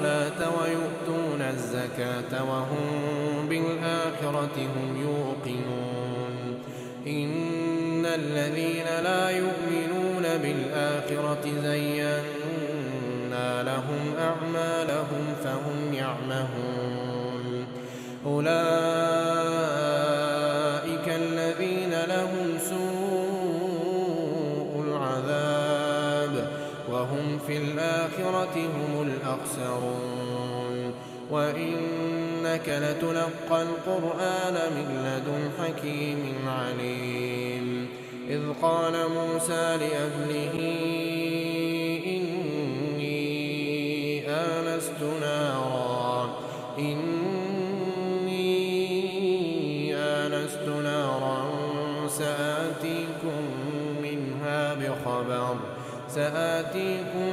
الصلاة ويؤتون الزكاة وهم بالآخرة هم يوقنون. إن الذين لا يؤمنون بالآخرة زينا لهم أعمالهم فهم يعمهون. أولئك الذين لهم سوء العذاب وهم في الآخرة هم الأخسرون وإنك لتلقى القرآن من لدن حكيم عليم. إذ قال موسى لأهله إني آنست نارا إني آنست نارا سآتيكم منها بخبر سآتيكم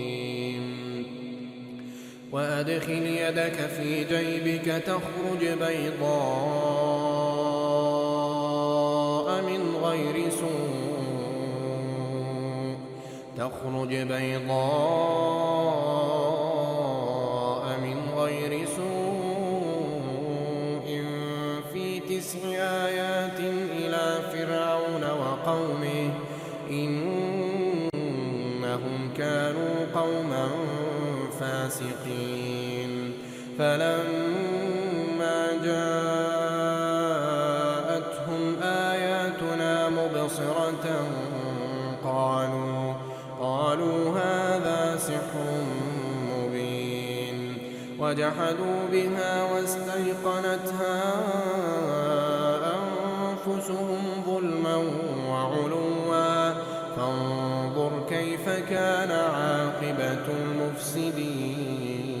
وأدخل يدك في جيبك تخرج بيضاء من غير سوء. تخرج بيضاء فلما جاءتهم آياتنا مبصرة قالوا قالوا هذا سحر مبين. وجحدوا بها واستيقنتها أنفسهم ظلما وعلوا. فانظر كيف كان عاقبة المفسدين.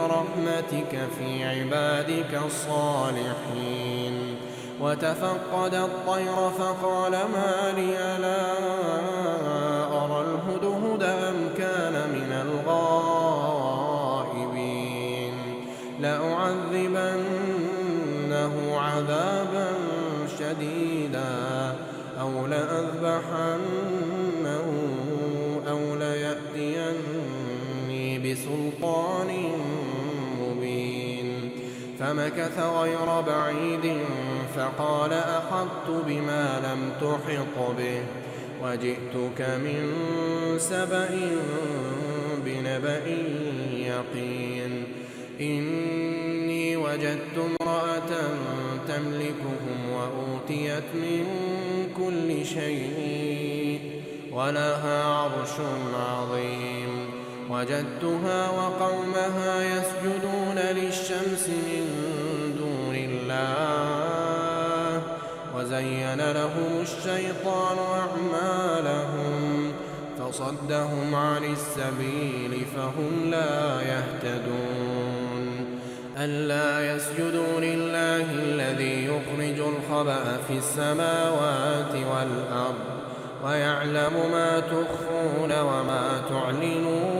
برحمتك في عبادك الصالحين. وتفقد الطير فقال ما لي لا أرى الهدهد أم كان من الغائبين؟ لأعذبنه عذابا شديدا أو لأذبحنه أو ليأتيني بسلطان فمكث غير بعيد فقال أحطت بما لم تحط به وجئتك من سبأ بنبأ يقين إني وجدت امرأة تملكهم وأوتيت من كل شيء ولها عرش عظيم وجدتها وقومها يسجدون للشمس من دون الله وزين لهم الشيطان أعمالهم فصدهم عن السبيل فهم لا يهتدون ألا يسجدوا لله الذي يخرج الخبأ في السماوات والأرض ويعلم ما تخفون وما تعلنون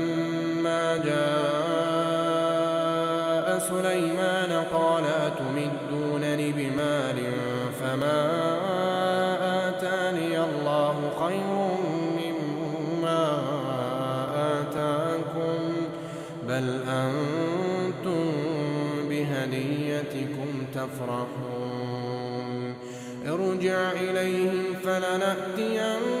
جاء سليمان قال أتمدونني بمال فما آتاني الله خير مما آتاكم بل أنتم بهديتكم تفرحون ارجع إليهم فلنأتينهم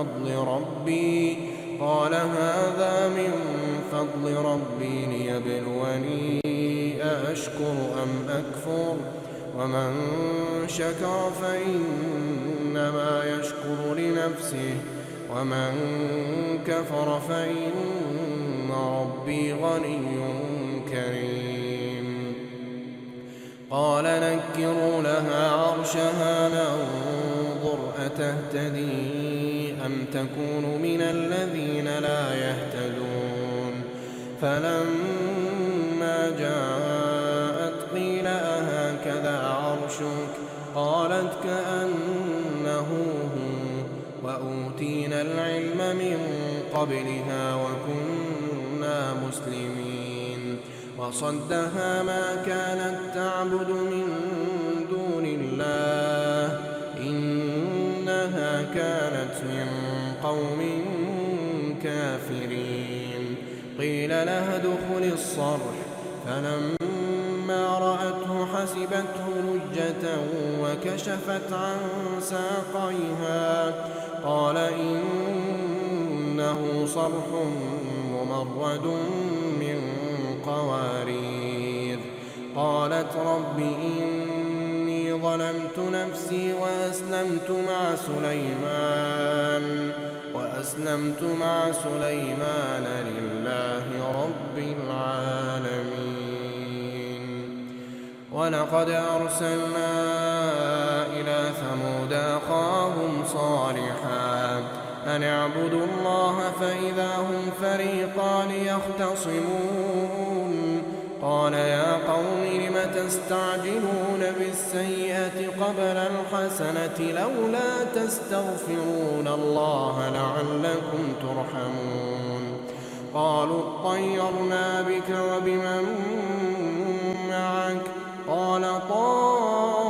فضل ربي. قال هذا من فضل ربي ليبلوني أشكر أم أكفر؟ ومن شكر فإنما يشكر لنفسه. ومن كفر فإن ربي غني كريم. قال نكروا لها عرشها ننظر أتهتدي؟ أم تكون من الذين لا يهتدون فلما جاءت قيل أهكذا عرشك قالت كأنه هو وأوتينا العلم من قبلها وكنا مسلمين وصدها ما كانت تعبد من دون الله كانت من قوم كافرين. قيل لها ادخل الصرح. فلما رأته حسبته لجة وكشفت عن ساقيها. قال إنه صرح ممرد من قوارير. قالت رب إني ظلمت نفسي وأسلمت مع سليمان وأسلمت مع سليمان لله رب العالمين. ولقد أرسلنا إلى ثمود أخاهم صالحا أن اعبدوا الله فإذا هم فريقان يختصمون. قال يا قوم لم تستعجلون بالسيئة قبل الحسنة لولا تستغفرون الله لعلكم ترحمون قالوا اطيرنا بك وبمن معك قال طائركم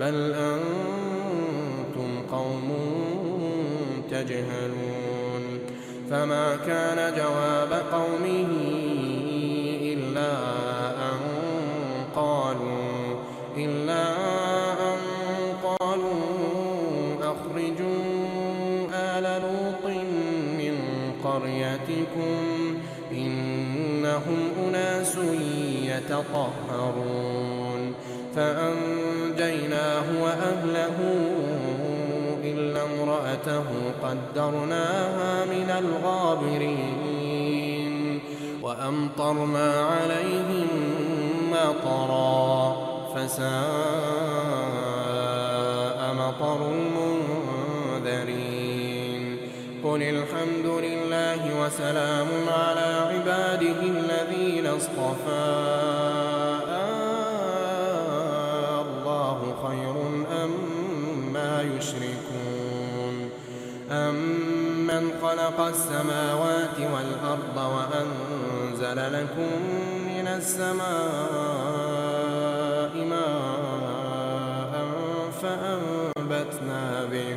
بل أنتم قوم تجهلون. فما كان جواب قومه إلا أن قالوا إلا يتطهرون. فأنجيناه وأهله إلا امرأته قدرناها من الغابرين وأمطرنا عليهم مطرا فساء مطر قل الحمد لله وسلام على عباده الذين اصطفى. الله خير أما يشركون؟ أمن خلق السماوات والأرض وأنزل لكم من السماء ماء فأنبتنا به.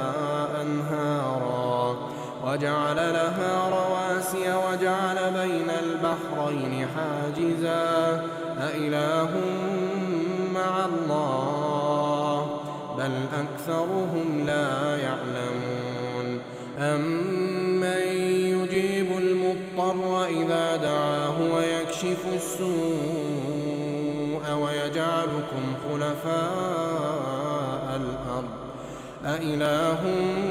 وجعل لها رواسي وجعل بين البحرين حاجزا. أإله مع الله بل أكثرهم لا يعلمون. أمن يجيب المضطر إذا دعاه ويكشف السوء ويجعلكم خلفاء الأرض؟ أإله مع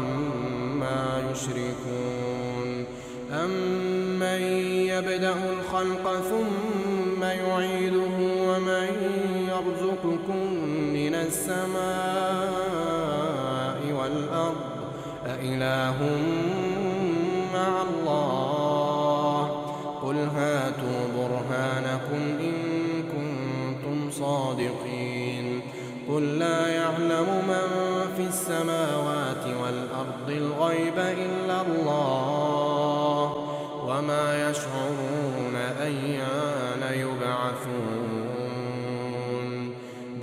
السماء والأرض أإله مع الله؟ قل هاتوا برهانكم إن كنتم صادقين. قل لا يعلم من في السماوات والأرض الغيب إلا الله.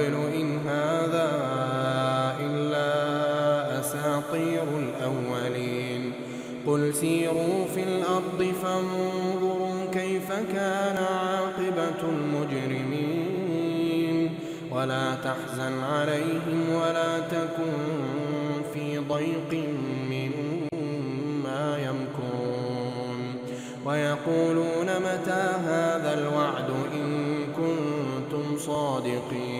قبل إن هذا إلا أساطير الأولين. قل سيروا في الأرض فانظروا كيف كان عاقبة المجرمين. ولا تحزن عليهم ولا تكن في ضيق مما يمكرون. ويقولون متى هذا الوعد إن كنتم صادقين.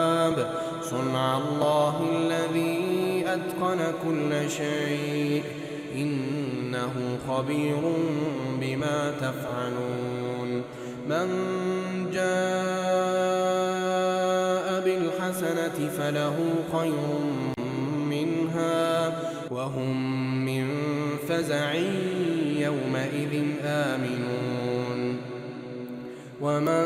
صنع الله الذي أتقن كل شيء. إنه خبير بما تفعلون. من جاء بالحسنة فله خير منها وهم من فزع يومئذ آمنون. ومن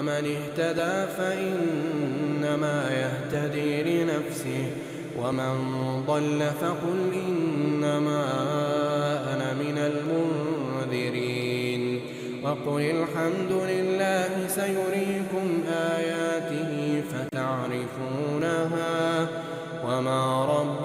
فمن اهتدى فإنما يهتدي لنفسه ومن ضل فقل إنما أنا من المنذرين. وقل الحمد لله سيريكم آياته فتعرفونها وما رب